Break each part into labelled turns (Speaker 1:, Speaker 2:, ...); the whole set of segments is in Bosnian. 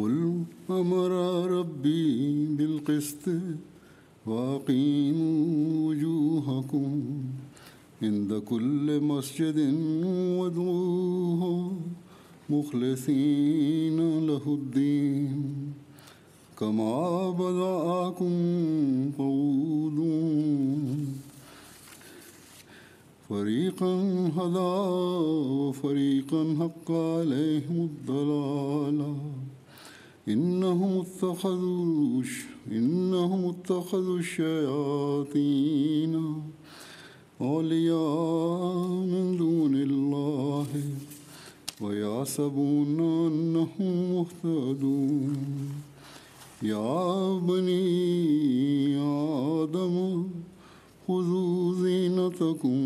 Speaker 1: قل أمر ربي بالقسط وأقيموا وجوهكم عند كل مسجد وادعوه مخلصين له الدين كما بدأكم تعودون فريقا هدى وفريقا حق عليهم الضلاله إنهم اتخذوا إنهم اتخذوا الشياطين أولياء من دون الله ويحسبون أنهم مهتدون يا بني آدم خذوا زينتكم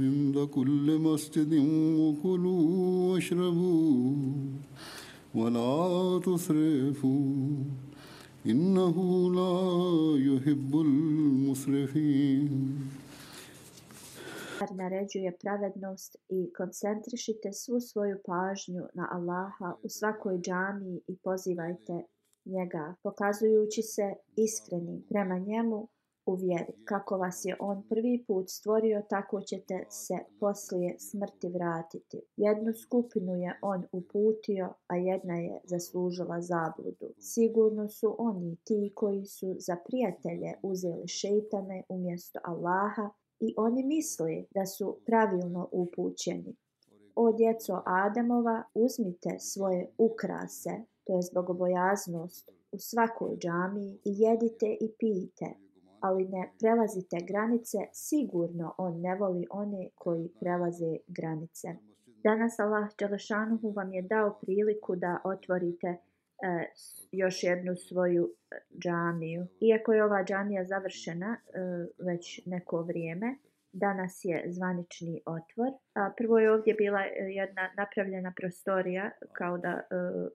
Speaker 1: عند كل مسجد وكلوا واشربوا ولا تسرفوا إنه لا يحب المسرفين
Speaker 2: naređuje pravednost i koncentrišite svu svoju pažnju na Allaha u svakoj džami i pozivajte njega, pokazujući se iskrenim prema njemu u vjeri. Kako vas je on prvi put stvorio, tako ćete se poslije smrti vratiti. Jednu skupinu je on uputio, a jedna je zaslužila zabludu. Sigurno su oni ti koji su za prijatelje uzeli šeitane umjesto Allaha i oni misli da su pravilno upućeni. O djeco Adamova, uzmite svoje ukrase, to je zbog bojaznost, u svakoj džamiji i jedite i pijite ali ne prelazite granice, sigurno on ne voli one koji prelaze granice. Danas Allah Đelešanuhu vam je dao priliku da otvorite e, još jednu svoju e, džamiju. Iako je ova džamija završena e, već neko vrijeme, danas je zvanični otvor. Prvo je ovdje bila e, jedna napravljena prostorija kao da e,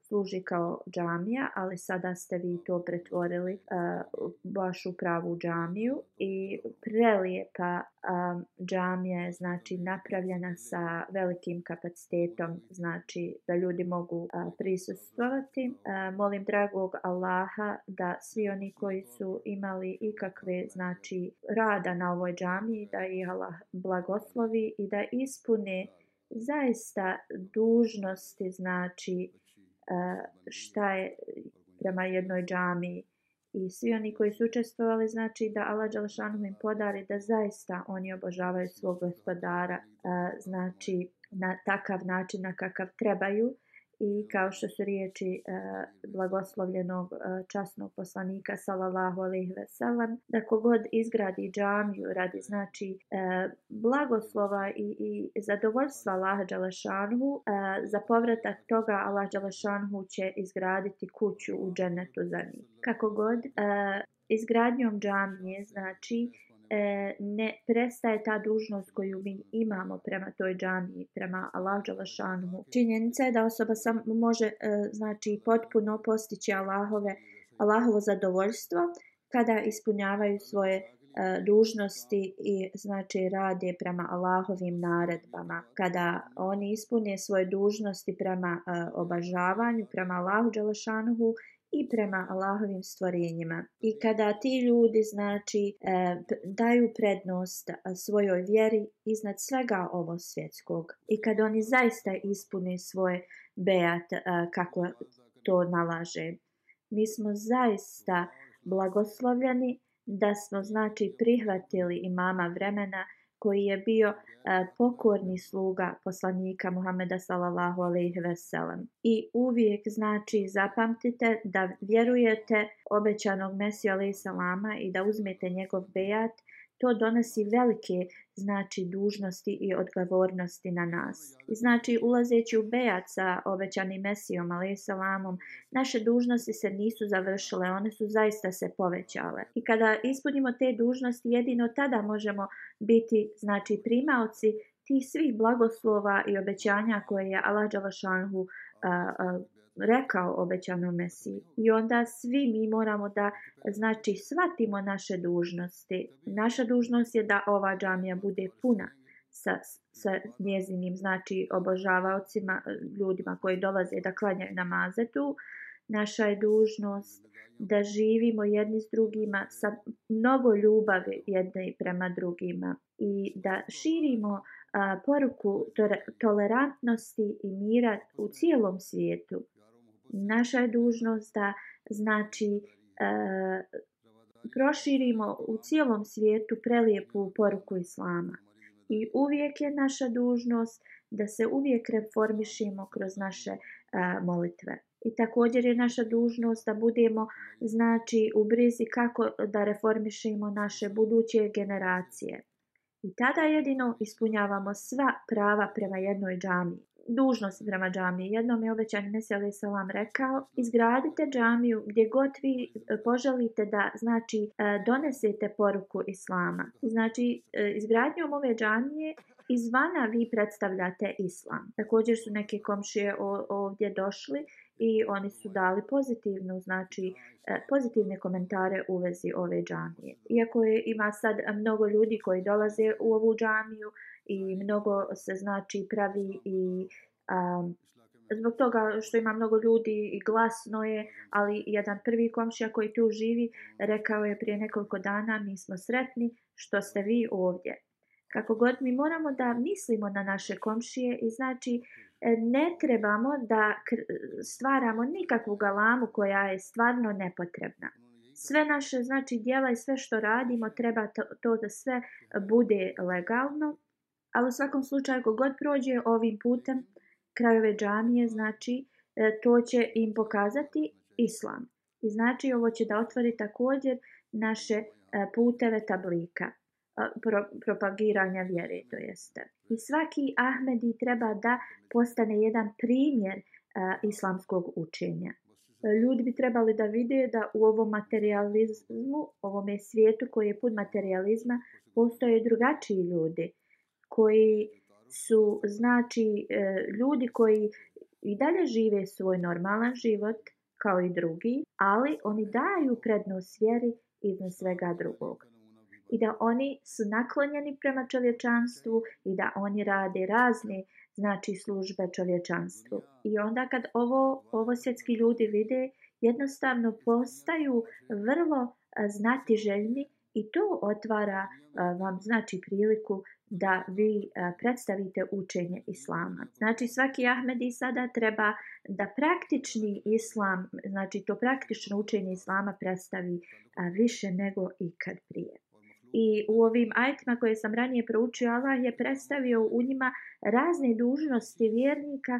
Speaker 2: služi kao džamija, ali sada ste vi to pretvorili e, baš u pravu džamiju. I prelijepa džamija je znači, napravljena sa velikim kapacitetom znači, da ljudi mogu prisustovati. Molim dragog Allaha da svi oni koji su imali ikakve znači, rada na ovoj džamiji, da ih Allah blagoslovi i da ispune zaista dužnosti znači eh, šta je prema jednoj džami i svi oni koji su učestvovali znači da Allah Đalšanu im podari da zaista oni obožavaju svog gospodara eh, znači na takav način na kakav trebaju uh, I kao što su riječi e, blagoslovljenog e, časnog poslanika sallallahu alejhi ve sellem da kogod izgradi džamiju radi znači e, blagoslova i i zadovoljstva Allaha dželešanhu e, za povratak toga Allah dželešanhu će izgraditi kuću u džennetu za njih kako god e, izgradnjom džamije znači e, e, ne prestaje ta dužnost koju mi imamo prema toj džami, prema Allah Đalašanu. Činjenica je da osoba sam može e, znači potpuno postići Allahove, Allahovo zadovoljstvo kada ispunjavaju svoje e, dužnosti i znači rade prema Allahovim naredbama. Kada oni ispunje svoje dužnosti prema e, obažavanju, prema Allahu Đalašanuhu i prema Allahovim stvorenjima. I kada ti ljudi znači e, daju prednost svojoj vjeri iznad svega ovo svjetskog i kada oni zaista ispune svoje beat e, kako to nalaže. Mi smo zaista blagoslovljeni da smo znači prihvatili imama vremena koji je bio e, pokorni sluga poslanika Muhameda sallallahu alejhi ve sellem. I uvijek znači zapamtite da vjerujete obećanog Mesija alejhi selama i da uzmete njegov bejat to donosi velike znači dužnosti i odgovornosti na nas. I znači ulazeći u bejat sa obećanim Mesijom, ali salamom, naše dužnosti se nisu završile, one su zaista se povećale. I kada ispunimo te dužnosti, jedino tada možemo biti znači primalci tih svih blagoslova i obećanja koje je Allah Đalašanhu uh, uh, rekao obećanom Mesiji. I onda svi mi moramo da, znači, shvatimo naše dužnosti. Naša dužnost je da ova džamija bude puna sa, sa njezinim, znači, obožavaocima, ljudima koji dolaze da klanjaju namaze tu. Naša je dužnost da živimo jedni s drugima sa mnogo ljubavi jedni prema drugima i da širimo a, poruku tore, tolerantnosti i mira u cijelom svijetu naša je dužnost da znači e, proširimo u cijelom svijetu prelijepu poruku islama. I uvijek je naša dužnost da se uvijek reformišemo kroz naše e, molitve. I također je naša dužnost da budemo znači u brizi kako da reformišemo naše buduće generacije. I tada jedino ispunjavamo sva prava prema jednoj džamiji dužnost prema džamije. Jednom je obećan Mesele Salam rekao, izgradite džamiju gdje god vi e, poželite da znači e, donesete poruku Islama. Znači, e, izgradnjom ove džamije izvana vi predstavljate Islam. Također su neke komšije ovdje došli i oni su dali pozitivnu, znači e, pozitivne komentare u vezi ove džamije. Iako je, ima sad mnogo ljudi koji dolaze u ovu džamiju i mnogo se znači pravi i um, zbog toga što ima mnogo ljudi i glasno je, ali jedan prvi komšija koji tu živi rekao je prije nekoliko dana mi smo sretni što ste vi ovdje. Kako god mi moramo da mislimo na naše komšije i znači E, ne trebamo da stvaramo nikakvu galamu koja je stvarno nepotrebna. Sve naše znači djela i sve što radimo treba to, to da sve bude legalno. Ali u svakom slučaju kogod prođe ovim putem krajove džamije, znači e, to će im pokazati islam. I znači ovo će da otvori također naše e, puteve tablika pro, propagiranja vjere, to jeste. I svaki Ahmedi treba da postane jedan primjer uh, islamskog učenja. Ljudi bi trebali da vide da u ovom materializmu, ovome svijetu koji je pun materializma, postoje drugačiji ljudi koji su, znači, e, ljudi koji i dalje žive svoj normalan život kao i drugi, ali oni daju prednost vjeri iznad svega drugog i da oni su naklonjeni prema čovječanstvu i da oni rade razne znači službe čovječanstvu. I onda kad ovo, ovo svjetski ljudi vide, jednostavno postaju vrlo znati željni i to otvara vam znači priliku da vi predstavite učenje islama. Znači svaki Ahmedi sada treba da praktični islam, znači to praktično učenje islama predstavi više nego ikad prije. I u ovim ajetima koje sam ranije proučio, Allah je predstavio u njima razne dužnosti vjernika e,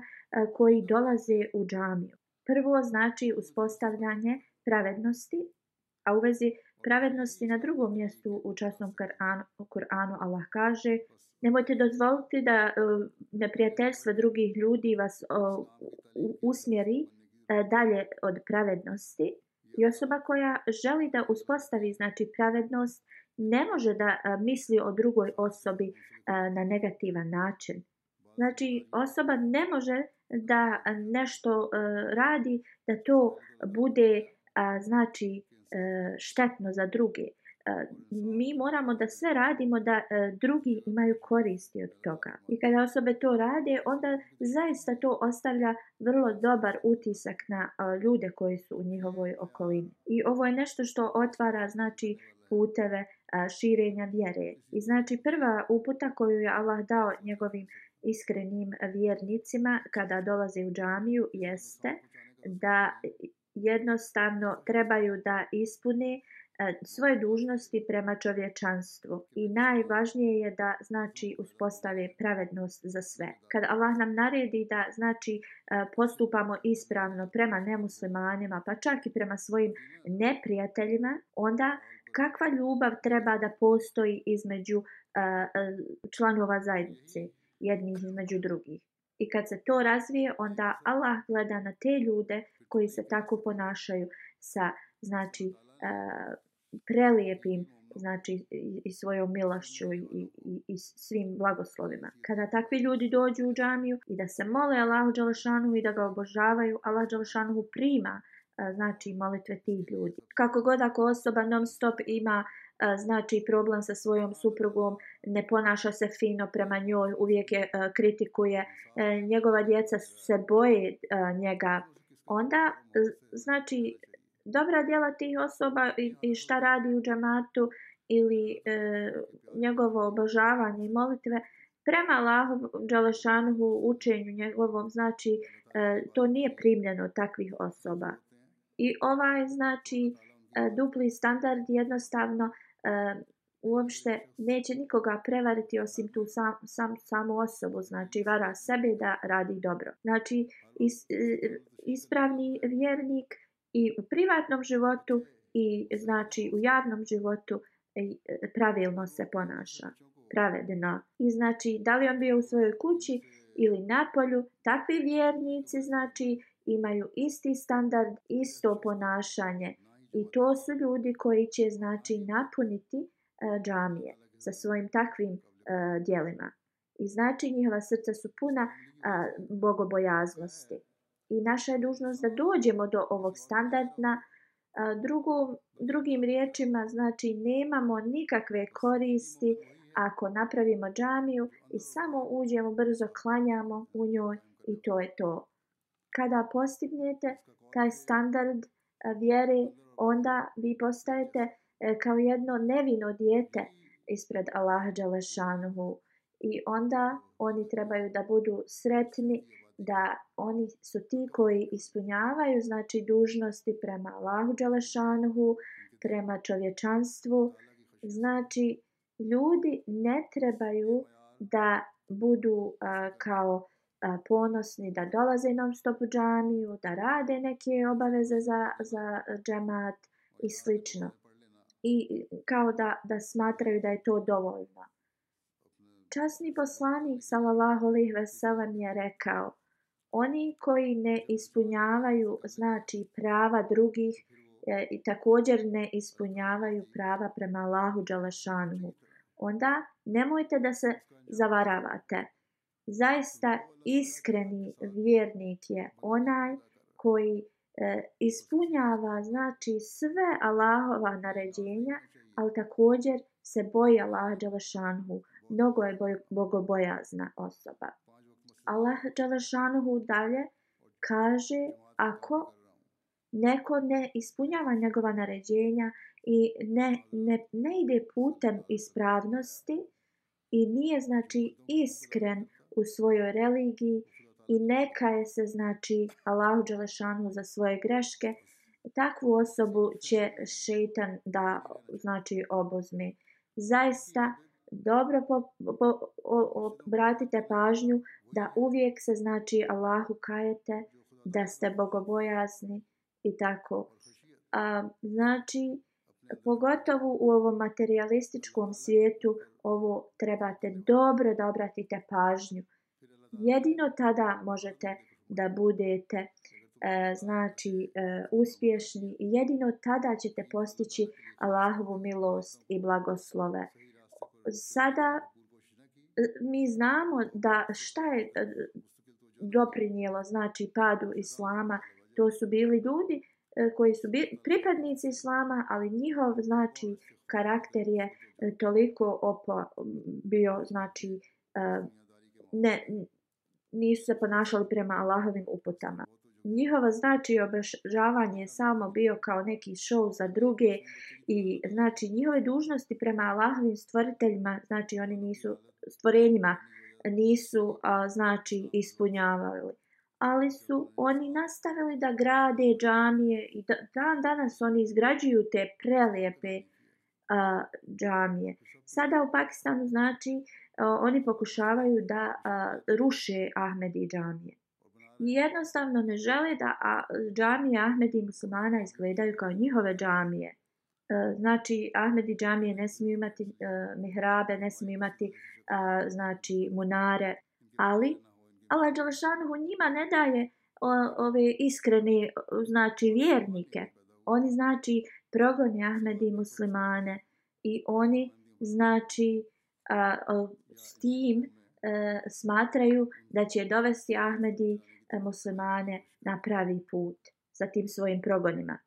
Speaker 2: koji dolaze u džamiju. Prvo znači uspostavljanje pravednosti, a u vezi pravednosti na drugom mjestu u časnom Kur'anu Allah kaže nemojte dozvoliti da e, neprijateljstva drugih ljudi vas e, usmjeri dalje od pravednosti. I osoba koja želi da uspostavi znači pravednost ne može da e, misli o drugoj osobi e, na negativan način. Znači osoba ne može da nešto e, radi da to bude znači štetno za druge. Mi moramo da sve radimo da drugi imaju koristi od toga. I kada osobe to rade, onda zaista to ostavlja vrlo dobar utisak na ljude koji su u njihovoj okolini. I ovo je nešto što otvara znači puteve širenja vjere. I znači prva uputa koju je Allah dao njegovim iskrenim vjernicima kada dolaze u džamiju jeste da jednostavno trebaju da ispune svoje dužnosti prema čovječanstvu i najvažnije je da znači uspostave pravednost za sve. Kad Allah nam naredi da znači postupamo ispravno prema nemuslimanima pa čak i prema svojim neprijateljima onda uh, kakva ljubav treba da postoji između uh, uh članova zajednice, jednih između drugih. I kad se to razvije, onda Allah gleda na te ljude koji se tako ponašaju sa znači, uh, prelijepim znači, i svojom milošću i, i, i svim blagoslovima. Kada takvi ljudi dođu u džamiju i da se mole Allahu Đalešanu i da ga obožavaju, Allah Đalešanu prima uh, znači molitve tih ljudi. Kako god ako osoba non stop ima znači problem sa svojom suprugom, ne ponaša se fino prema njoj, uvijek je kritikuje, e, njegova djeca se boje njega, onda znači dobra djela tih osoba i šta radi u džamatu ili e, njegovo obožavanje i molitve, prema Allahom Đalešanhu učenju njegovom, znači e, to nije primljeno takvih osoba. I ovaj znači e, dupli standard jednostavno e, uopšte neće nikoga prevariti osim tu sam, sam, samu osobu, znači vara sebe da radi dobro. Znači is, e, ispravni vjernik i u privatnom životu i znači u javnom životu pravilno se ponaša, pravedno. I znači da li on bio u svojoj kući ili na polju, takvi vjernici znači imaju isti standard, isto ponašanje. I to su ljudi koji će znači napuniti uh, džamije sa svojim takvim uh, e, dijelima. I znači njihova srca su puna uh, bogobojaznosti. I naša je dužnost da dođemo do ovog standardna. Uh, drugom, drugim riječima znači nemamo nikakve koristi ako napravimo džamiju i samo uđemo, brzo klanjamo u njoj i to je to kada postignete taj standard eh, vjere, onda vi postajete eh, kao jedno nevino dijete ispred Allaha Đalešanuhu. I onda oni trebaju da budu sretni, da oni su ti koji ispunjavaju znači dužnosti prema Allahu Đalešanuhu, prema čovječanstvu. Znači, ljudi ne trebaju da budu uh, kao uh, ponosni da dolaze non stop u džamiju, da rade neke obaveze za, za džemat i slično. I kao da, da smatraju da je to dovoljno. Časni poslanik sallallahu alejhi ve sellem je rekao: Oni koji ne ispunjavaju znači prava drugih e, i također ne ispunjavaju prava prema Allahu dželešanu, onda nemojte da se zavaravate. Zaista iskreni vjernik je onaj koji e, ispunjava znači sve Allahova naređenja, ali također se boji Allah Đalašanhu. Mnogo je boj, bogobojazna osoba. Allah Đalašanhu dalje kaže ako neko ne ispunjava njegova naređenja i ne, ne, ne ide putem ispravnosti i nije znači iskren uh, u svojoj religiji i neka je se znači Allahu Đelešanu za svoje greške takvu osobu će šeitan da znači obozme zaista dobro po, po, o, obratite pažnju da uvijek se znači Allahu kajete da ste bogobojasni i tako A, znači Pogotovo u ovom materialističkom svijetu ovo trebate dobro da obratite pažnju. Jedino tada možete da budete e, znači e, uspješni i jedino tada ćete postići Allahovu milost i blagoslove. Sada e, mi znamo da šta je e, doprinijelo znači padu islama to su bili ljudi E, koji su pripadnici islama, ali njihov znači karakter je e, toliko opo bio znači e, ne nisu se ponašali prema Allahovim uputama. Njihova znači obožavanje je samo bio kao neki show za druge i znači njihove dužnosti prema Allahovim stvoriteljima, znači oni nisu stvorenjima nisu a, znači ispunjavali ali su oni nastavili da grade džamije i dan danas oni izgrađuju te prelijepe a, džamije. Sada u Pakistanu znači a, oni pokušavaju da a, ruše Ahmedi džamije. I jednostavno ne žele da a, džamije Ahmedi muslimana izgledaju kao njihove džamije. E, znači, Ahmedi džamije ne smiju imati uh, mihrabe, ne smiju imati uh, znači, munare, ali Allah Đelešanuhu njima ne daje o, ove iskrene, znači vjernike. Oni znači progoni Ahmed i muslimane i oni znači a, a, s tim a, e, smatraju da će dovesti Ahmed i e, muslimane na pravi put sa tim svojim progonima.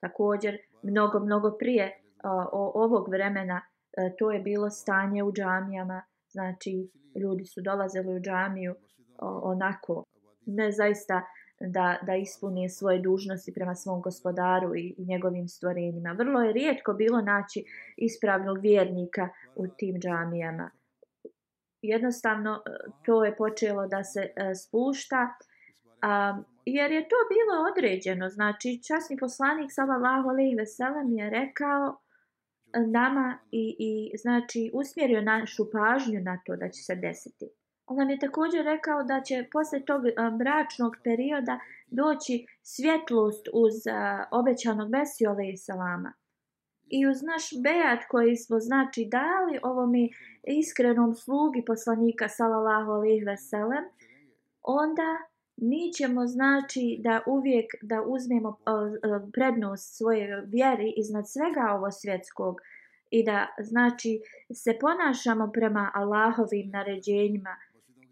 Speaker 2: Također, mnogo, mnogo prije a, o, ovog vremena a, e, to je bilo stanje u džamijama. Znači, ljudi su dolazili u džamiju onako ne zaista da, da ispune svoje dužnosti prema svom gospodaru i, i njegovim stvorenjima. Vrlo je rijetko bilo naći ispravnog vjernika u tim džamijama. Jednostavno, e, to je počelo da se e, spušta, a, jer je to bilo određeno. Znači, časni poslanik sallallahu alejhi ve sellem je rekao e, nama i i znači usmjerio našu pažnju na to da će se desiti. On je također rekao da će posle tog bračnog perioda doći svjetlost uz obećanog Mesiju alaih salama. I uz naš bejat koji smo znači dali ovom iskrenom slugi poslanika salalahu alaih veselem, onda mi ćemo znači da uvijek da uzmemo prednost svoje vjeri iznad svega ovo svjetskog i da znači se ponašamo prema Allahovim naređenjima,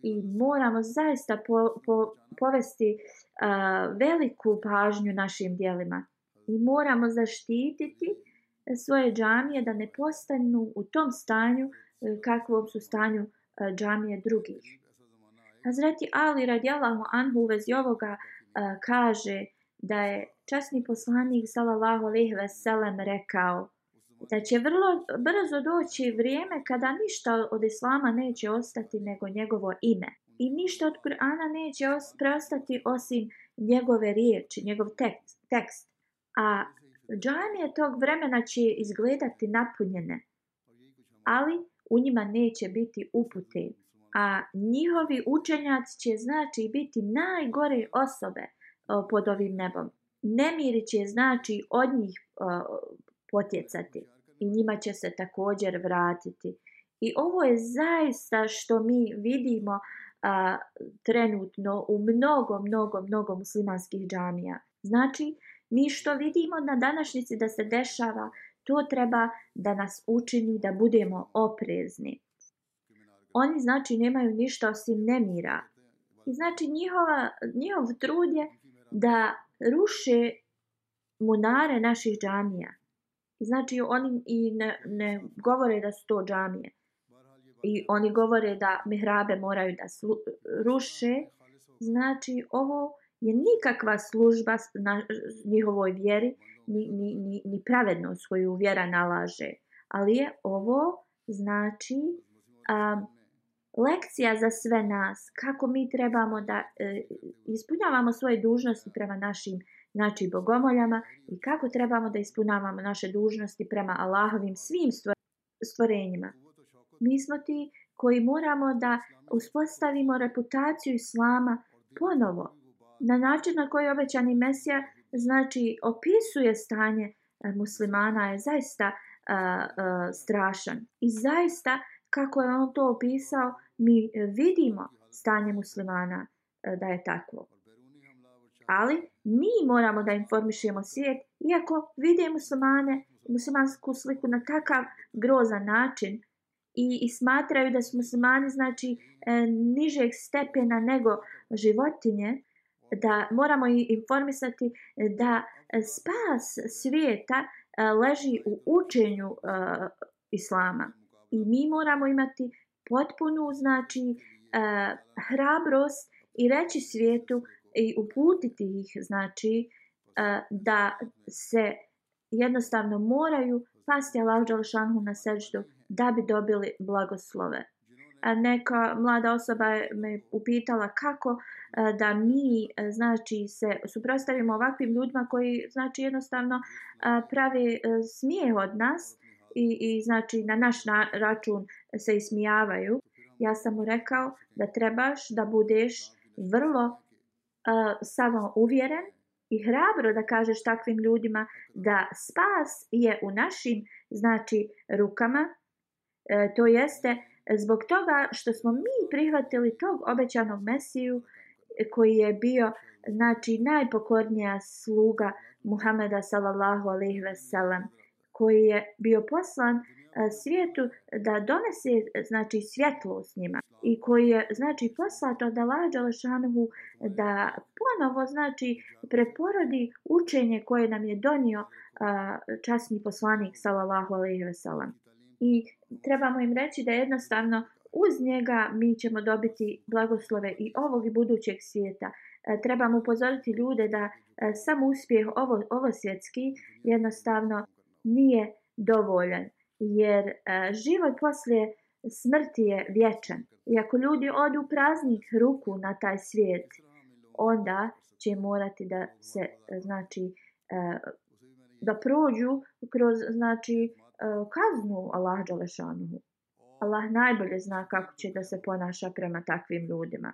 Speaker 2: i moramo zaista po, po, povesti uh, veliku pažnju našim dijelima i moramo zaštititi svoje džamije da ne postanu u tom stanju e, kakvom su stanju e, džamije drugih. Hazreti Ali radijalahu anhu u vezi ovoga e, kaže da je časni poslanik sallallahu alejhi ve sellem rekao da će vrlo brzo doći vrijeme kada ništa od Islama neće ostati nego njegovo ime. I ništa od Kur'ana neće os preostati osim njegove riječi, njegov tekst. tekst. A džamije tog vremena će izgledati napunjene, ali u njima neće biti upute. A njihovi učenjaci će znači biti najgore osobe o, pod ovim nebom. Nemiri će znači od njih o, potjecati i njima će se također vratiti. I ovo je zaista što mi vidimo a, trenutno u mnogo, mnogo, mnogo muslimanskih džamija. Znači, mi što vidimo na današnjici da se dešava, to treba da nas učini da budemo oprezni. Oni znači nemaju ništa osim nemira. I znači njihova, njihov trud je da ruše munare naših džamija. Znači oni i ne, ne govore da su to džamije. I oni govore da mihrabe moraju da slu, ruše. Znači ovo je nikakva služba na njihovoj vjeri, ni, ni, ni, ni pravednost koju vjera nalaže. Ali je ovo znači a, lekcija za sve nas kako mi trebamo da e, ispunjavamo svoje dužnosti prema našim e, znači bogomoljama i kako trebamo da ispunavamo naše dužnosti prema Allahovim svim stvorenjima. Mi smo ti koji moramo da uspostavimo reputaciju Islama ponovo na način na koji obećani Mesija znači opisuje stanje e, muslimana je zaista uh, uh, strašan. I zaista kako je on to opisao mi vidimo stanje muslimana uh, da je takvo. Ali mi moramo da informišemo svijet, iako vide muslimane, muslimansku sliku na takav grozan način i, i smatraju da su muslimani znači e, nižeg stepena nego životinje, da moramo i informisati da spas svijeta e, leži u učenju e, islama. I mi moramo imati potpunu znači e, hrabrost i reći svijetu i uputiti ih znači da se jednostavno moraju pasti Allah Đalšanhu na seždu da bi dobili blagoslove. Neka mlada osoba me upitala kako da mi znači se suprostavimo ovakvim ljudima koji znači jednostavno pravi smijeh od nas i, i znači na naš na račun se ismijavaju. Ja sam mu rekao da trebaš da budeš vrlo samo uvjeren i hrabro da kažeš takvim ljudima da spas je u našim znači rukama e, to jeste zbog toga što smo mi prihvatili tog obećanog mesiju koji je bio znači najpokornija sluga Muhameda sallallahu alejhi ve sellem koji je bio poslan E, svijetu da donese e, znači svjetlo s njima i koji je znači poslat od Allaha Đalešanuhu da ponovo znači preporodi učenje koje nam je donio uh, časni poslanik sallallahu alejhi ve sellem i trebamo im reći da jednostavno uz njega mi ćemo dobiti blagoslove i ovog i budućeg svijeta e, trebamo upozoriti ljude da sam uspjeh ovo, ovo svjetski jednostavno nije dovoljan jer uh, život poslije smrti je vječan. I ako ljudi odu praznih ruku na taj svijet, onda će morati da se e, znači uh, da prođu kroz znači uh, kaznu Allah Đalešanuhu. Allah najbolje zna kako će da se ponaša prema takvim ljudima.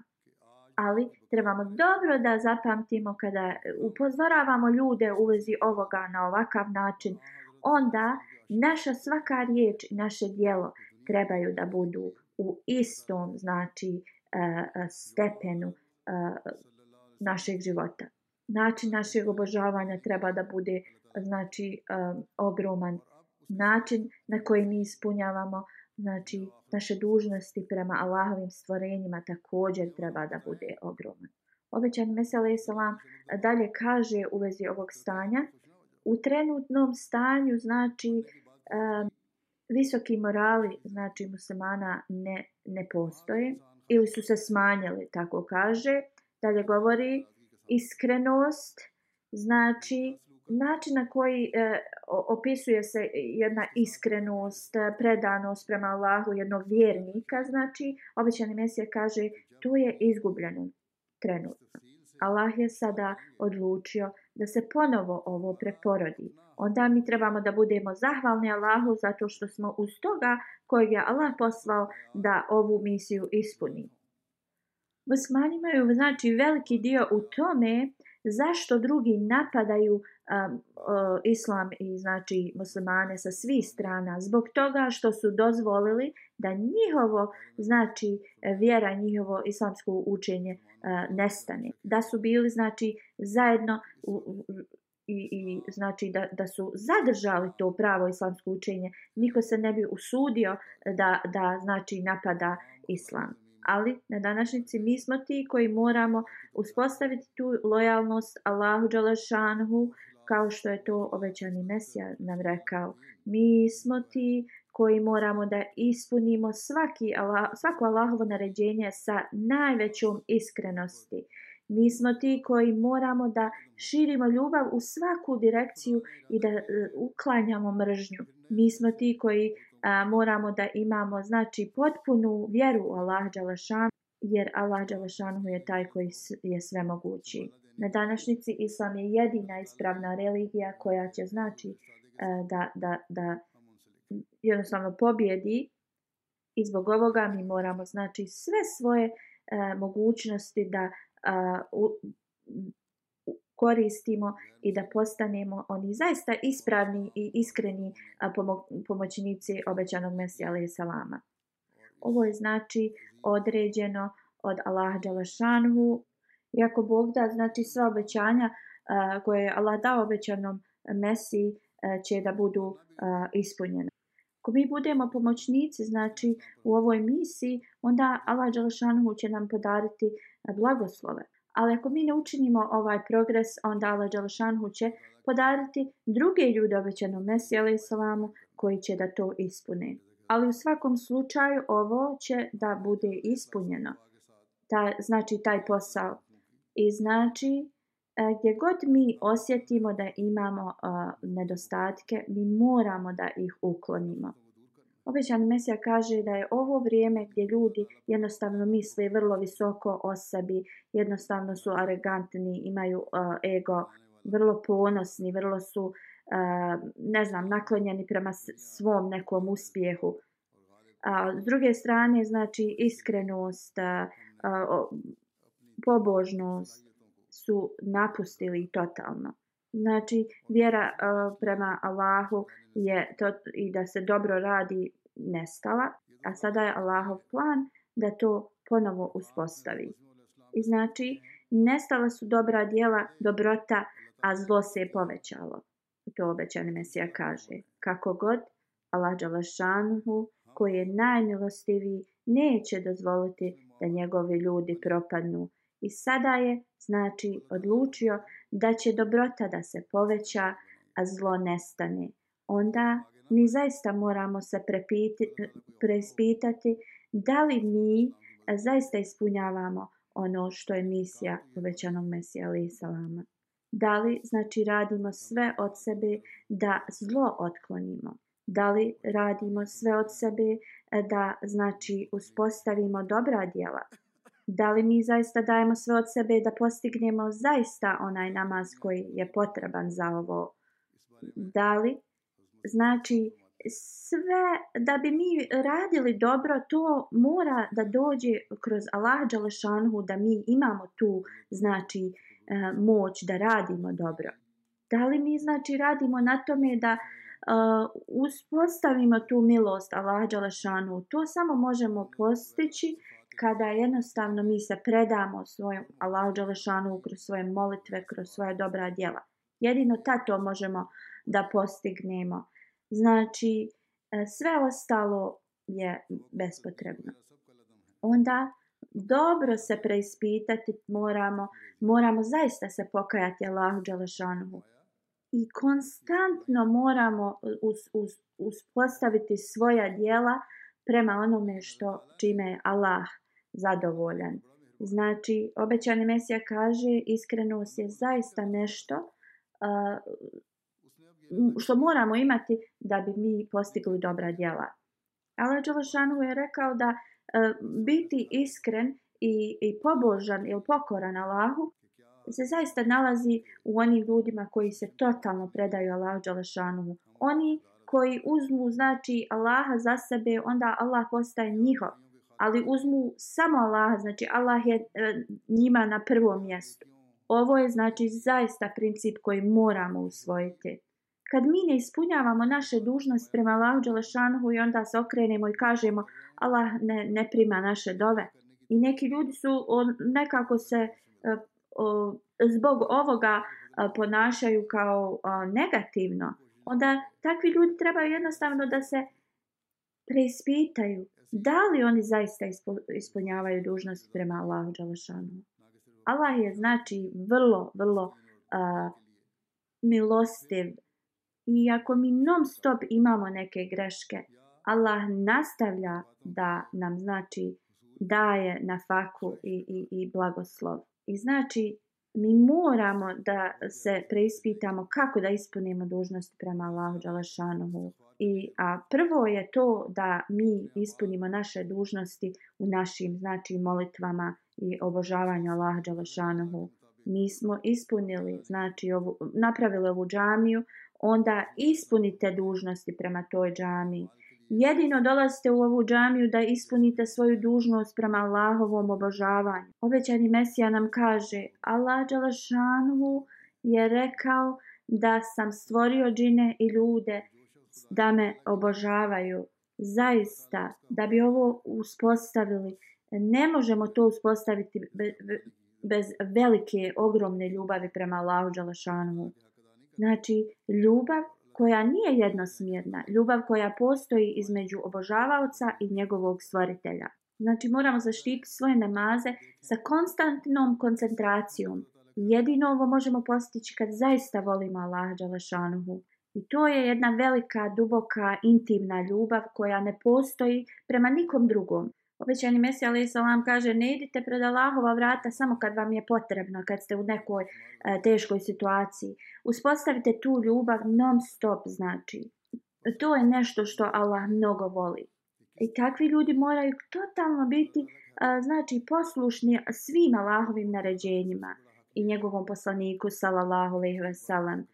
Speaker 2: Ali trebamo dobro da zapamtimo kada upozoravamo ljude u vezi ovoga na ovakav način, onda uh, naša svaka riječ i naše dijelo trebaju da budu u istom znači e, e, stepenu e, našeg života. Način našeg obožavanja treba da bude znači ogroman način na koji mi ispunjavamo znači naše dužnosti prema Allahovim stvorenjima također treba da bude ogroman. Obećan Mesele Isalam dalje kaže u vezi ovog stanja. U trenutnom stanju znači uh, um, visoki morali znači muslimana ne, ne postoje ili su se smanjili, tako kaže. Dalje govori iskrenost, znači način na koji e, opisuje se jedna iskrenost, e, predanost prema Allahu jednog vjernika, znači obećani mesija kaže to je izgubljeno trenutno. Allah je sada odlučio da se ponovo ovo preporodi. Onda mi trebamo da budemo zahvalni Allahu zato što smo uz toga kojeg je Allah poslao da ovu misiju ispuni. Muslimani imaju znači, veliki dio u tome zašto drugi napadaju um, uh, islam i znači muslimane sa svih strana. Zbog toga što su dozvolili uh, da njihovo, znači, vjera, njihovo islamsko učenje e, nestane. Da su bili, znači, zajedno i, i znači, da, da su zadržali to pravo islamsko učenje, niko se ne bi usudio da, da znači, napada islam. Ali na današnjici mi smo ti koji moramo uspostaviti tu lojalnost Allahu Đalešanhu kao što je to obećani Mesija nam rekao. Mi smo ti koji moramo da ispunimo svaki, svako Allahovo naređenje sa najvećom iskrenosti. Mi smo ti koji moramo da širimo ljubav u svaku direkciju i da e, uklanjamo mržnju. Mi smo ti koji a, moramo da imamo znači potpunu vjeru u Allah Đalešan, jer Allah Đalešan je taj koji je sve mogući. Na današnjici Islam je jedina ispravna religija koja će znači a, e, da, da, da jednostavno pobjedi i zbog ovoga mi moramo znači sve svoje e, mogućnosti da e, u, koristimo i da postanemo oni zaista ispravni i iskreni a, pomo pomoćnici obećanog Mesija alaih salama. Ovo je znači određeno od Allaha Đalašanhu. Iako Bog da, znači sva obećanja a, e, koje je Allah dao obećanom Mesiji a, e, će da budu a, e, ispunjene. Ako mi budemo pomoćnici znači u ovoj misiji, onda Allah Đelešanuhu će nam podariti e, blagoslove. Ali ako mi ne učinimo ovaj progres, onda Allah Đelešanuhu će podariti druge ljude obećanom Mesiju Alayhi koji će da to ispune. Ali u svakom slučaju ovo će da bude ispunjeno. Ta, znači taj posao. I znači E, gdje god mi osjetimo da imamo uh, nedostatke, mi moramo da ih uklonimo. Obećan Mesija kaže da je ovo vrijeme gdje ljudi jednostavno misle vrlo visoko o sebi, jednostavno su arrogantni, imaju uh, ego, vrlo ponosni, vrlo su uh, ne znam, naklonjeni prema svom nekom uspjehu. A uh, s druge strane, znači iskrenost, uh, uh, pobožnost, su napustili totalno. Znači, vjera uh, prema Allahu je to, i da se dobro radi nestala, a sada je Allahov plan da to ponovo uspostavi. I znači, nestala su dobra dijela, dobrota, a zlo se je povećalo. To obećani Mesija kaže. Kako god, Allah Đalašanhu, koji je najmilostiviji, neće dozvoliti da njegovi ljudi propadnu i sada je, znači, odlučio da će dobrota da se poveća, a zlo nestane. Onda mi zaista moramo se prepiti, prespitati da li mi e, zaista ispunjavamo ono što je misija povećanog Mesija Ali Salama. Da li, znači, radimo sve od sebe da zlo otklonimo? Da li radimo sve od sebe e, da, znači, uspostavimo dobra djela? da li mi zaista dajemo sve od sebe da postignemo zaista onaj namaz koji je potreban za ovo da li znači sve da bi mi radili dobro to mora da dođe kroz Allah Đalešanhu da mi imamo tu znači e, moć da radimo dobro da li mi znači radimo na tome da uh, uspostavimo tu milost Allah Đalešanhu to samo možemo postići uh, kada jednostavno mi se predamo svojom Allahu Đalešanu kroz svoje molitve, kroz svoje dobra djela. Jedino ta to možemo da postignemo. Znači, e, sve ostalo je bespotrebno. Onda dobro se preispitati moramo, moramo zaista se pokajati Allahu Đalešanu. I konstantno moramo us, us, uspostaviti svoja dijela prema onome što čime je Allah zadovoljan. Znači, obećani Mesija kaže, iskrenost je zaista nešto uh, što moramo imati da bi mi postigli dobra djela. Ali Đelšanu je rekao da uh, biti iskren i, i pobožan ili pokoran Allahu se zaista nalazi u onim ljudima koji se totalno predaju Allahu Đelšanu. Oni koji uzmu znači Allaha za sebe, onda Allah postaje njihov ali uzmu samo Allah, znači Allah je e, njima na prvom mjestu. Ovo je znači zaista princip koji moramo usvojiti. Kad mi ne ispunjavamo naše dužnost prema Allahu Đelešanhu i onda se okrenemo i kažemo Allah ne, ne prima naše dove. I neki ljudi su on, nekako se o, e, o, zbog ovoga o, e, ponašaju kao o, negativno. Onda takvi ljudi trebaju jednostavno da se preispitaju da li oni zaista ispunjavaju dužnost prema Allahu Đalašanu. Allah je znači vrlo, vrlo uh, milostiv i ako mi non stop imamo neke greške, Allah nastavlja da nam znači daje na faku i, i, i blagoslov. I znači mi moramo da se preispitamo kako da ispunimo dužnost prema Allahu Đalašanovu. I a prvo je to da mi ispunimo naše dužnosti u našim znači, molitvama i obožavanju Allaha Đalašanovu. Mi smo ispunili, znači ovu, napravili ovu džamiju, onda ispunite dužnosti prema toj džamiji. Jedino dolazite u ovu džamiju da ispunite svoju dužnost prema Allahovom obožavanju. Obećani Mesija nam kaže, Allah Đalašanu je rekao da sam stvorio džine i ljude da me obožavaju. Zaista, da bi ovo uspostavili, ne možemo to uspostaviti bez velike, ogromne ljubavi prema Allahu Đalašanu. Znači, ljubav koja nije jednosmjerna, ljubav koja postoji između obožavaoca i njegovog stvoritelja. Znači moramo zaštiti svoje namaze sa konstantnom koncentracijom. Jedino ovo možemo postići kad zaista volimo Allaha Đalašanuhu. I to je jedna velika, duboka, intimna ljubav koja ne postoji prema nikom drugom. Obećani Mesija alaih salam kaže ne idite pred Allahova vrata samo kad vam je potrebno, kad ste u nekoj e, teškoj situaciji. Uspostavite tu ljubav non stop znači. To je nešto što Allah mnogo voli. I takvi ljudi moraju totalno biti e, znači poslušni svim Allahovim naređenjima i njegovom poslaniku sallallahu alaihi wa salam.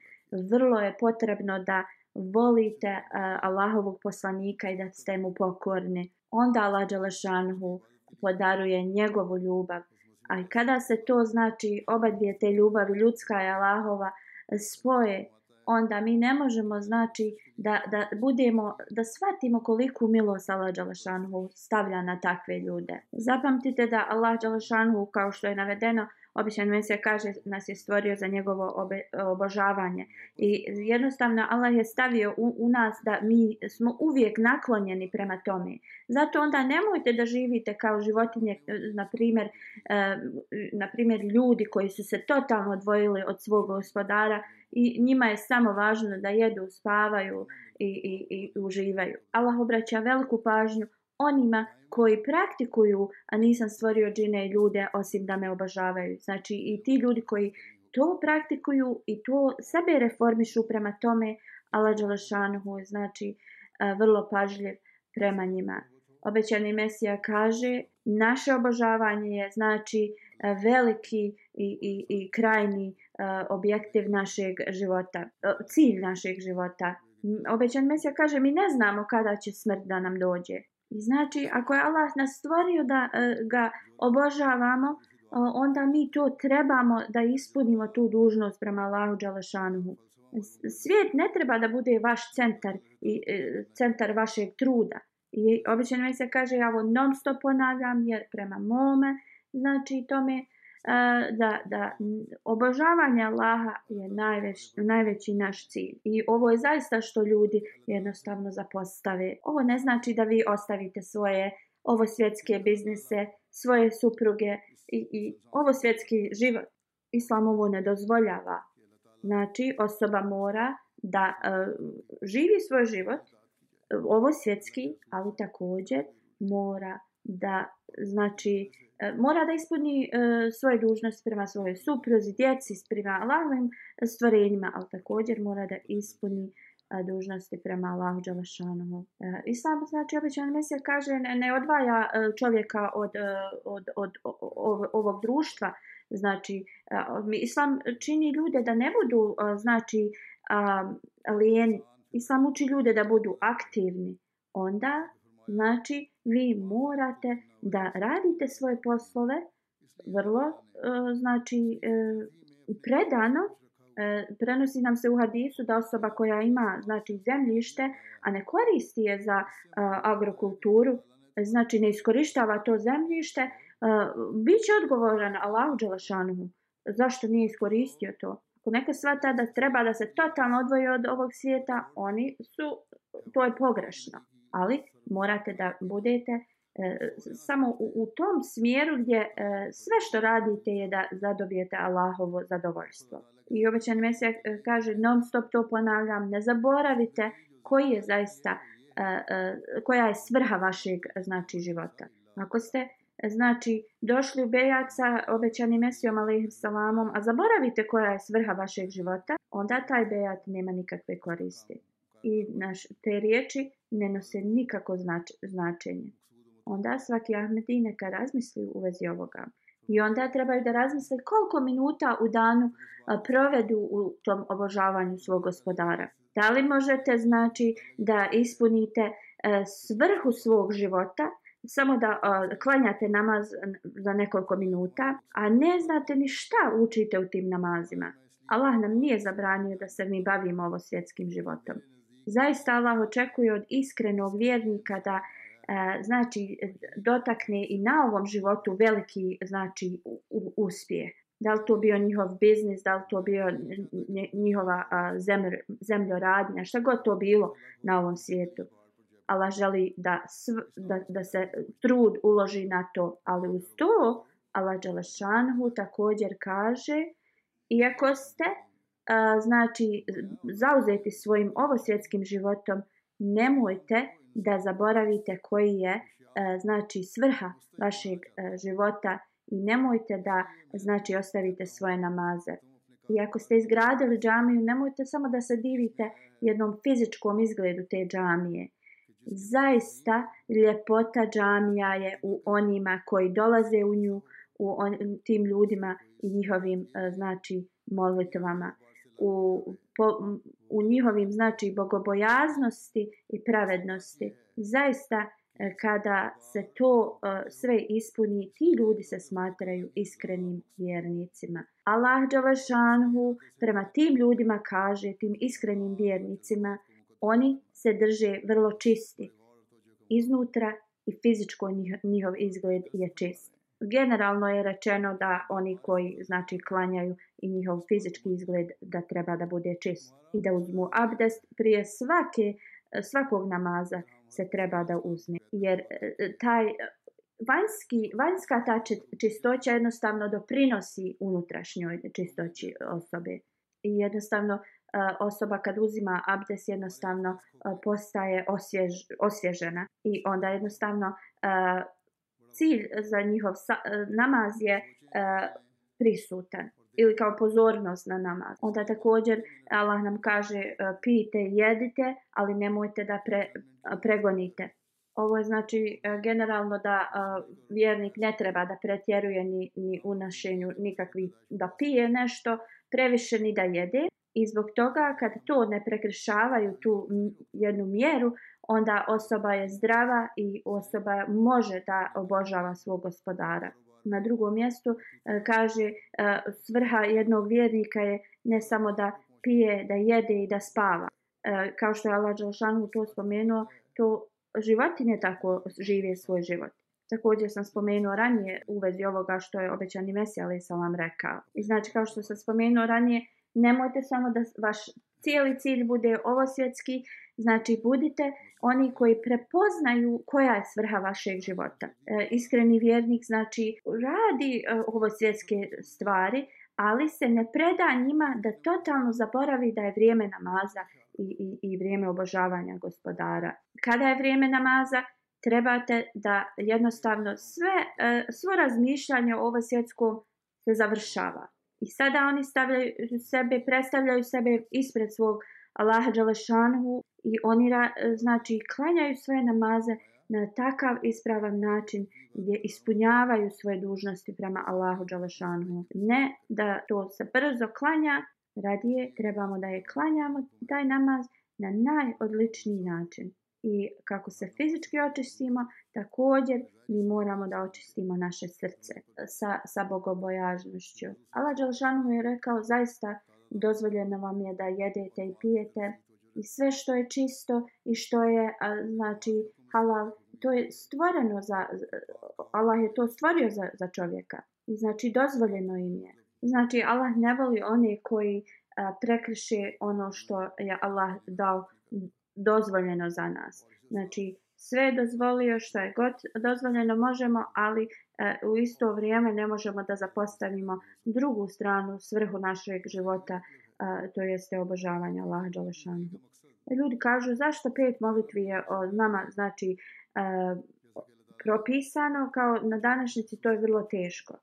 Speaker 2: Vrlo je potrebno da volite uh, Allahovog poslanika i da ste mu pokorni. Onda Allah Đelešanhu podaruje njegovu ljubav. A kada se to znači oba dvije te ljubavi, ljudska i Allahova, spoje, onda mi ne možemo znači da, da budemo, da shvatimo koliku milost Allah Đelešanhu stavlja na takve ljude. Zapamtite da Allah Đelešanhu, kao što je navedeno, uh, Običan men se kaže nas je stvorio za njegovo obe, obožavanje. I jednostavno Allah je stavio u, u nas da mi smo uvijek naklonjeni prema tome. Zato onda nemojte da živite kao životinje, na primjer, eh, na primjer ljudi koji su se totalno odvojili od svog gospodara i njima je samo važno da jedu, spavaju i, i, i uživaju. Allah obraća veliku pažnju onima koji praktikuju, a nisam stvorio džine i ljude osim da me obožavaju. Znači i ti ljudi koji to praktikuju i to sebe reformišu prema tome, Allah Đalašanhu je znači vrlo pažljiv prema njima. Obećani Mesija kaže, naše obožavanje je znači veliki i, i, i krajni objektiv našeg života, cilj našeg života. Obećan Mesija kaže, mi ne znamo kada će smrt da nam dođe. I znači, ako je Allah nas stvorio da e, ga obožavamo, e, onda mi to trebamo da ispunimo tu dužnost prema Allahu Đalešanuhu. Svijet ne treba da bude vaš centar i e, centar vašeg truda. I obično mi se kaže, ja ovo non stop ponavljam jer prema mome, znači tome, uh, da, da obožavanje Allaha je najveć, najveći naš cilj. I ovo je zaista što ljudi jednostavno zapostave. Ovo ne znači da vi ostavite svoje ovo svjetske biznise, svoje supruge i, i ovo svjetski život. Islam ovo ne dozvoljava. Znači, osoba mora da uh, živi svoj život, e, ovo svjetski, ali također mora uh, da znači e, mora da ispuni e, svoju dužnost prema svojoj supruzi, djeci, prema Allahovim e, stvorenjima, ali također mora da ispuni dužnosti prema Allahu Đalašanomu. Islam, znači, običan mesija kaže, ne, ne odvaja čovjeka od, od, od, od ovog društva. Znači, Islam čini ljude da ne budu, znači, lijeni. Islam uči ljude da budu aktivni. Onda, znači, vi morate da radite svoje poslove vrlo e, znači e, predano e, prenosi nam se u hadisu da osoba koja ima znači zemljište a ne koristi je za e, agrokulturu znači ne iskorištava to zemljište e, bit će odgovoran Allahu Đelešanu zašto nije iskoristio to ako neka svata da treba da se totalno odvoji od ovog svijeta oni su to je pogrešno ali morate da budete e, samo u, u tom smjeru gdje e, sve što radite je da zadobijete Allahovo zadovoljstvo. I obećan mesija e, kaže non stop to ponavljam, ne zaboravite koji je zaista e, e, koja je svrha vašeg znači života. Ako ste e, znači došli u Bejaca obećani Mesijom alaihim salamom, a zaboravite koja je svrha vašeg života, onda taj Bejat nema nikakve koristi i naš, te riječi ne nose nikako znač, značenje. Onda svaki Ahmedi neka razmisli u vezi ovoga. I onda trebaju da razmisle koliko minuta u danu provedu u tom obožavanju svog gospodara. Da li možete znači da ispunite e, svrhu svog života samo da klanjate namaz za nekoliko minuta, a ne znate ni šta učite u tim namazima. Allah nam nije zabranio da se mi bavimo ovo svjetskim životom zaista Allah očekuje od iskrenog vjernika da e, znači dotakne i na ovom životu veliki znači uspjeh da li to bio njihov biznis, da li to bio njihova zemlj, zemljoradnja, šta god to bilo na ovom svijetu. Allah želi da, sv, da, da se trud uloži na to, ali uz to Allah Đelešanhu također kaže, iako ste znači zauzeti svojim ovosvjetskim životom, nemojte da zaboravite koji je e, znači svrha vašeg e, života i nemojte da znači ostavite svoje namaze. I ako ste izgradili džamiju, nemojte samo da se divite jednom fizičkom izgledu te džamije. Zaista ljepota džamija je u onima koji dolaze u nju, u on, tim ljudima i njihovim e, znači molitvama u, po, u njihovim znači bogobojaznosti i pravednosti. Zaista e, kada se to uh, sve ispuni, ti ljudi se smatraju iskrenim vjernicima. Allah Đalašanhu prema tim ljudima kaže, tim iskrenim vjernicima, oni se drže vrlo čisti iznutra i fizičko njihov, njihov izgled je čist generalno je rečeno da oni koji znači klanjaju i njihov fizički izgled da treba da bude čist i da uzmu abdest prije svake svakog namaza se treba da uzme jer e, taj vanjski, vanjska ta čistoća jednostavno doprinosi unutrašnjoj čistoći osobe i jednostavno e, osoba kad uzima abdest jednostavno e, postaje osvježena i onda jednostavno cilj e, za njihov sa, e, namaz je e, prisutan ili kao pozornost na namaz. Onda također Allah nam kaže e, pijte i jedite, ali nemojte da pre, e, pregonite. Ovo je znači generalno da uh, vjernik ne treba da pretjeruje ni, ni u našenju nikakvi da pije nešto, previše ni da jede. I zbog toga kad to ne prekršavaju tu jednu mjeru, uh, onda osoba je zdrava i osoba može da obožava svog gospodara. Na drugom mjestu e, kaže e, svrha jednog vjernika je ne samo da pije, da jede i da spava. E, kao što je Allah Đelšanu to spomenuo, to životinje tako žive svoj život. Također sam spomenuo ranije u vezi ovoga što je obećani Mesija Ali Salam rekao. I znači kao što sam spomenuo ranije, nemojte samo da vaš cijeli cilj bude ovo svjetski, znači budite oni koji prepoznaju koja je svrha vašeg života. E, iskreni vjernik znači radi e, ovo svjetske stvari, ali se ne preda njima da totalno zaboravi da je vrijeme namaza i, i, i vrijeme obožavanja gospodara. Kada je vrijeme namaza, trebate da jednostavno sve, e, svo razmišljanje o ovo svjetskom se završava. I sada oni stavljaju sebe, predstavljaju sebe ispred svog Allaha Đalešanhu i oni ra, znači klanjaju svoje namaze na takav ispravan način gdje ispunjavaju svoje dužnosti prema Allahu Đalešanhu. Ne da to se brzo klanja, radije trebamo da je klanjamo taj namaz na najodličniji način i kako se fizički očistimo, također mi moramo da očistimo naše srce e, sa, sa bogobojažnošću. Allah Đalšanu je rekao, zaista dozvoljeno vam je da jedete i pijete i sve što je čisto i što je znači halal, to je stvoreno za, Allah je to stvorio za, za čovjeka. I znači dozvoljeno im je. Znači Allah ne voli one koji a, e, prekriše ono što je Allah dao dozvoljeno za nas. Znači, sve je dozvolio što je god dozvoljeno možemo, ali e, u isto vrijeme ne možemo da zapostavimo drugu stranu svrhu našeg života, e, to jeste obožavanje Allah Đalešanu. E, ljudi kažu zašto pet molitvi je od nama znači, e, propisano, kao na današnjici to je vrlo teško.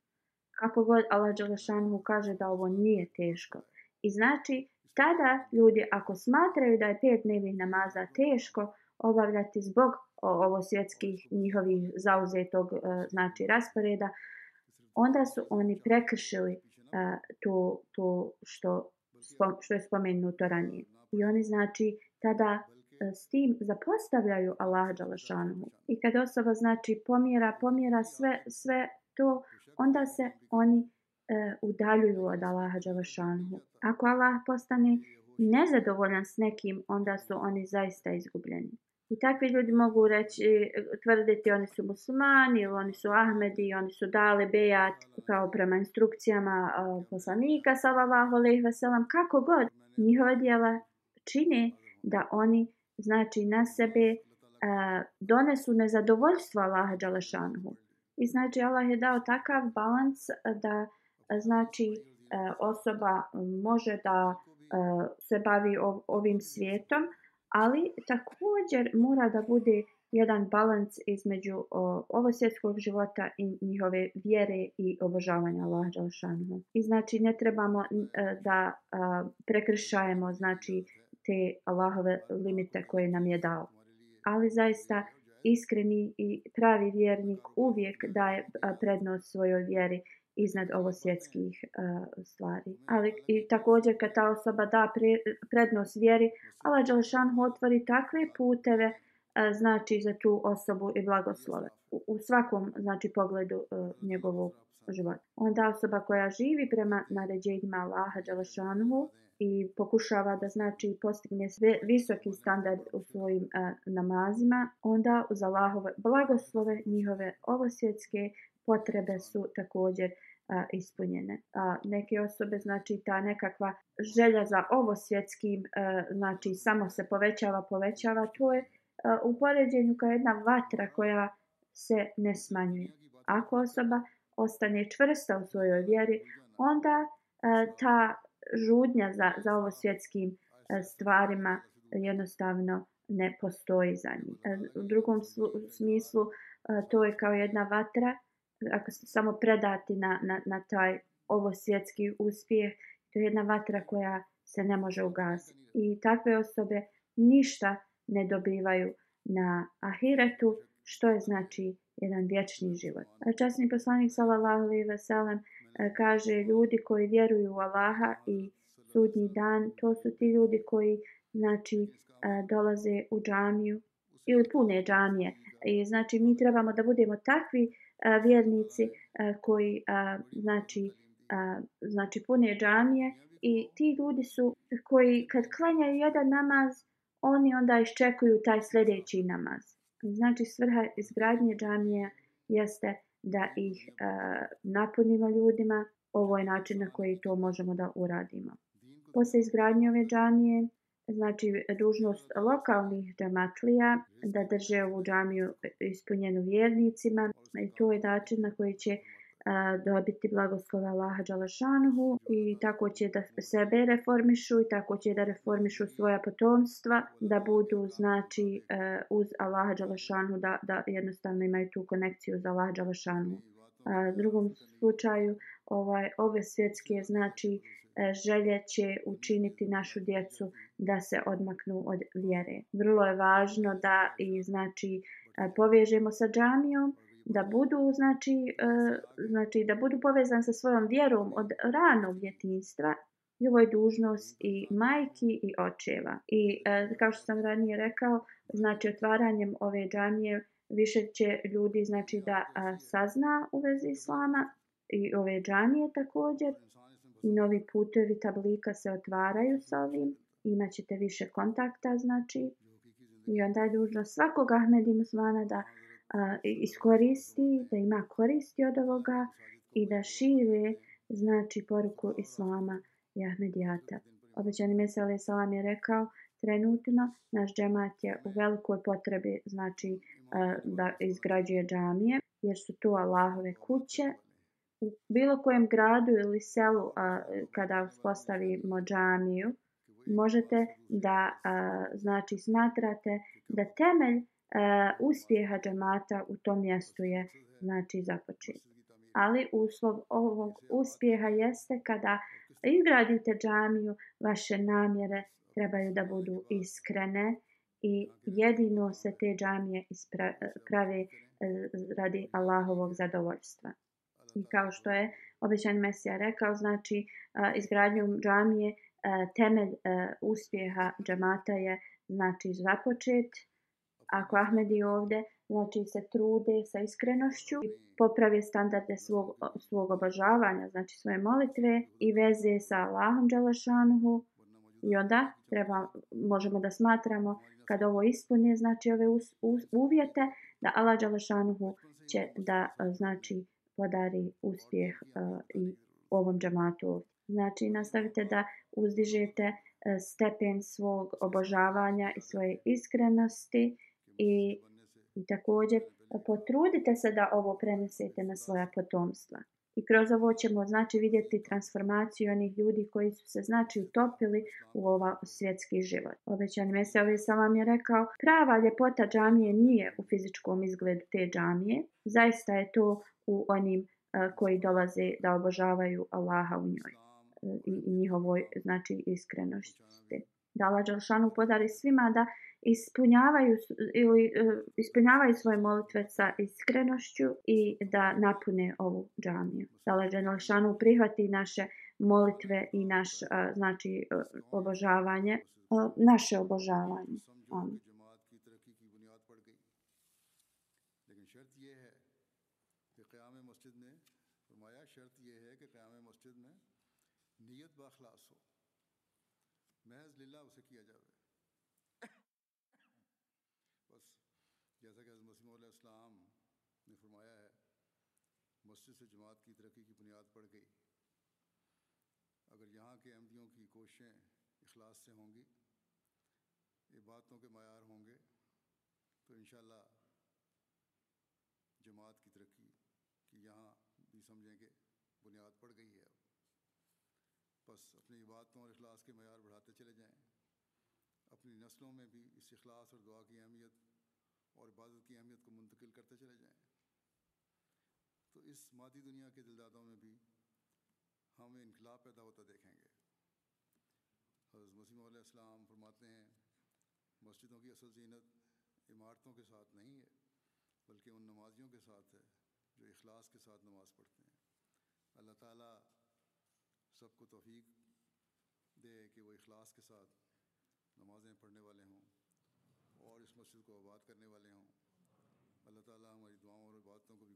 Speaker 2: Kako god Allah Đalešanu kaže da ovo nije teško. I znači, Tada ljudi ako smatraju da je pet dnevnih namaza teško obavljati zbog ovo svjetskih njihovih zauzetog e, znači rasporeda, onda su oni prekršili to, e, to što, što je spomenuto ranije. I oni znači tada e, s tim zapostavljaju Allah Đalašanu. I kada osoba znači pomjera, pomjera sve, sve to, onda se oni prekršili e, udaljuju od Allaha Đalašanhu. Ako Allah postane nezadovoljan s nekim, onda su oni zaista izgubljeni. I takvi ljudi mogu reći, eh, tvrditi oni su muslimani ili oni su Ahmedi, oni su dali bejat kao prema instrukcijama eh, poslanika sallallahu alaihi veselam, kako god njihova dijela čini da oni znači na sebe a, donesu nezadovoljstvo Allaha Đalešanhu. I znači Allah je dao takav balans da a, znači e, osoba može da e, se bavi ovim svijetom, ali također mora da bude jedan balans između ovo svjetskog života i njihove vjere i obožavanja Allah Đalšanu. I znači ne trebamo e, da prekršajemo znači te Allahove limite koje nam je dao. Ali zaista iskreni i pravi vjernik uvijek daje prednost svojoj vjeri iznad ovo svjetskih uh, eh, stvari. Ali i također kad ta osoba da pre, prednost vjeri, Allah Đelšan otvori takve puteve eh, znači za tu osobu i blagoslove u, u svakom znači pogledu uh, njegovog života. Onda osoba koja živi prema naređenjima Allaha Đalašanhu i pokušava da znači postigne sve visoki standard u svojim uh, namazima, onda uz Allahove blagoslove njihove ovosvjetske potrebe su također a, ispunjene. A, neke osobe, znači ta nekakva želja za ovo svjetskim, a, e, znači samo se povećava, povećava, to je a, e, u poređenju kao jedna vatra koja se ne smanjuje. Ako osoba ostane čvrsta u svojoj vjeri, onda a, e, ta žudnja za, za ovo svjetskim a, stvarima jednostavno ne postoji za njih. U drugom smislu to je kao jedna vatra ako ste samo predati na, na, na taj ovo svjetski uspjeh, to je jedna vatra koja se ne može ugasiti. I takve osobe ništa ne dobivaju na ahiretu, što je znači jedan vječni život. Časni poslanik sallallahu alejhi ve sellem kaže ljudi koji vjeruju u Allaha i sudnji dan, to su ti ljudi koji znači e, dolaze u džamiju ili pune džamije. I znači mi trebamo da budemo takvi uh, vjernici koji znači znači pune džamije i ti ljudi su koji kad klanjaju jedan namaz oni onda iščekuju taj sljedeći namaz znači svrha izgradnje džamije jeste da ih napunimo ljudima ovo je način na koji to možemo da uradimo posle izgradnje ove džamije znači dužnost lokalnih džamatlija da drže ovu džamiju ispunjenu vjernicima i to je način na koji će dobiti blagoslova Allaha Đalašanuhu i tako će da sebe reformišu i tako će da reformišu svoja potomstva da budu znači e, uz Allaha Đalašanuhu da, da jednostavno imaju tu konekciju za Allaha Đalašanuhu. A, drugom slučaju ovaj ove svjetske znači E, želje će učiniti našu djecu da se odmaknu od vjere. Vrlo je važno da i znači e, povežemo sa džamijom, da budu znači e, znači da budu povezani sa svojom vjerom od ranog djetinjstva. I ovo je dužnost i majki i očeva. I kao što sam ranije rekao, znači otvaranjem ove džamije više će ljudi znači da sazna u vezi islama i ove džamije također i novi putevi tablika se otvaraju sa ovim. Imaćete više kontakta, znači. I onda je dužno svakog Ahmedi Musmana da a, iskoristi, da ima koristi od ovoga i da šire, znači, poruku Islama i Ahmedijata. Obećani Mesele Salam je rekao, trenutno naš džemat je u velikoj potrebi, znači, a, da izgrađuje džamije, jer su tu Allahove kuće, u bilo kojem gradu ili selu a, kada uspostavimo džamiju možete da a, znači smatrate da temelj a, uspjeha džamata u tom mjestu je znači započet. Ali uslov ovog uspjeha jeste kada izgradite džamiju, vaše namjere trebaju da budu iskrene i jedino se te džamije isprave e, radi Allahovog zadovoljstva. I kao što je obećan Mesija rekao, znači e, izgradnjom džamije e, temelj e, uspjeha džamata je znači započet. Ako Ahmedi ovde znači se trude sa iskrenošću i popravi standarde svog, svog obožavanja, znači svoje molitve i veze sa Allahom Đalašanuhu i onda treba, možemo da smatramo kad ovo ispunje znači ove us, us, uvjete da Allah Đalašanuhu će da znači uh, podari uspjeh i ovom džamatu. Znači nastavite da uzdižete e, stepen svog obožavanja i svoje iskrenosti i, i također potrudite se da ovo prenesete na svoja potomstva. I kroz ovo ćemo znači vidjeti transformaciju onih ljudi koji su se znači utopili u ova svjetski život. Obećani mjese ovaj sam vam je rekao, prava ljepota džamije nije u fizičkom izgledu te džamije. Zaista je to u onim koji dolaze da obožavaju Allaha u njoj e, i, i njihovoj znači iskrenosti. Da Allah Đalšanu podari svima da ispunjavaju ili uh, ispunjavaju svoje molitve sa iskrenošću i da napune ovu džamiju. Da Allah Đalšanu prihvati naše molitve i naš uh, znači uh, obožavanje, uh, naše obožavanje. Amin. اخلاص مسیم علیہ السلام نے فرمایا ہے جماعت کی ترقی کی کوششیں اخلاص سے ہوں گی عبادتوں کے معیار ہوں گے تو انشاءاللہ جماعت کی ترقی کی یہاں بھی سمجھیں کہ بنیاد پڑ گئی ہے بس اپنی عبادتوں اور اخلاص کے معیار بڑھاتے چلے جائیں اپنی نسلوں میں بھی اس اخلاص اور دعا کی اہمیت اور عبادت کی اہمیت کو منتقل کرتے چلے جائیں تو اس مادی دنیا کے دلدادوں میں بھی ہم انقلاب پیدا
Speaker 3: ہوتا دیکھیں گے حضرت مسیم علیہ السلام فرماتے ہیں مسجدوں کی اصل زینت عمارتوں کے ساتھ نہیں ہے بلکہ ان نمازیوں کے ساتھ ہے جو اخلاص کے ساتھ نماز پڑھتے ہیں اللہ تعالیٰ سب کو توفیق دے کہ وہ اخلاص کے ساتھ نمازیں پڑھنے والے ہوں اور اس مسجد کو آباد کرنے والے ہوں اللہ تعالیٰ ہماری دعاؤں اور عبادتوں کو بھی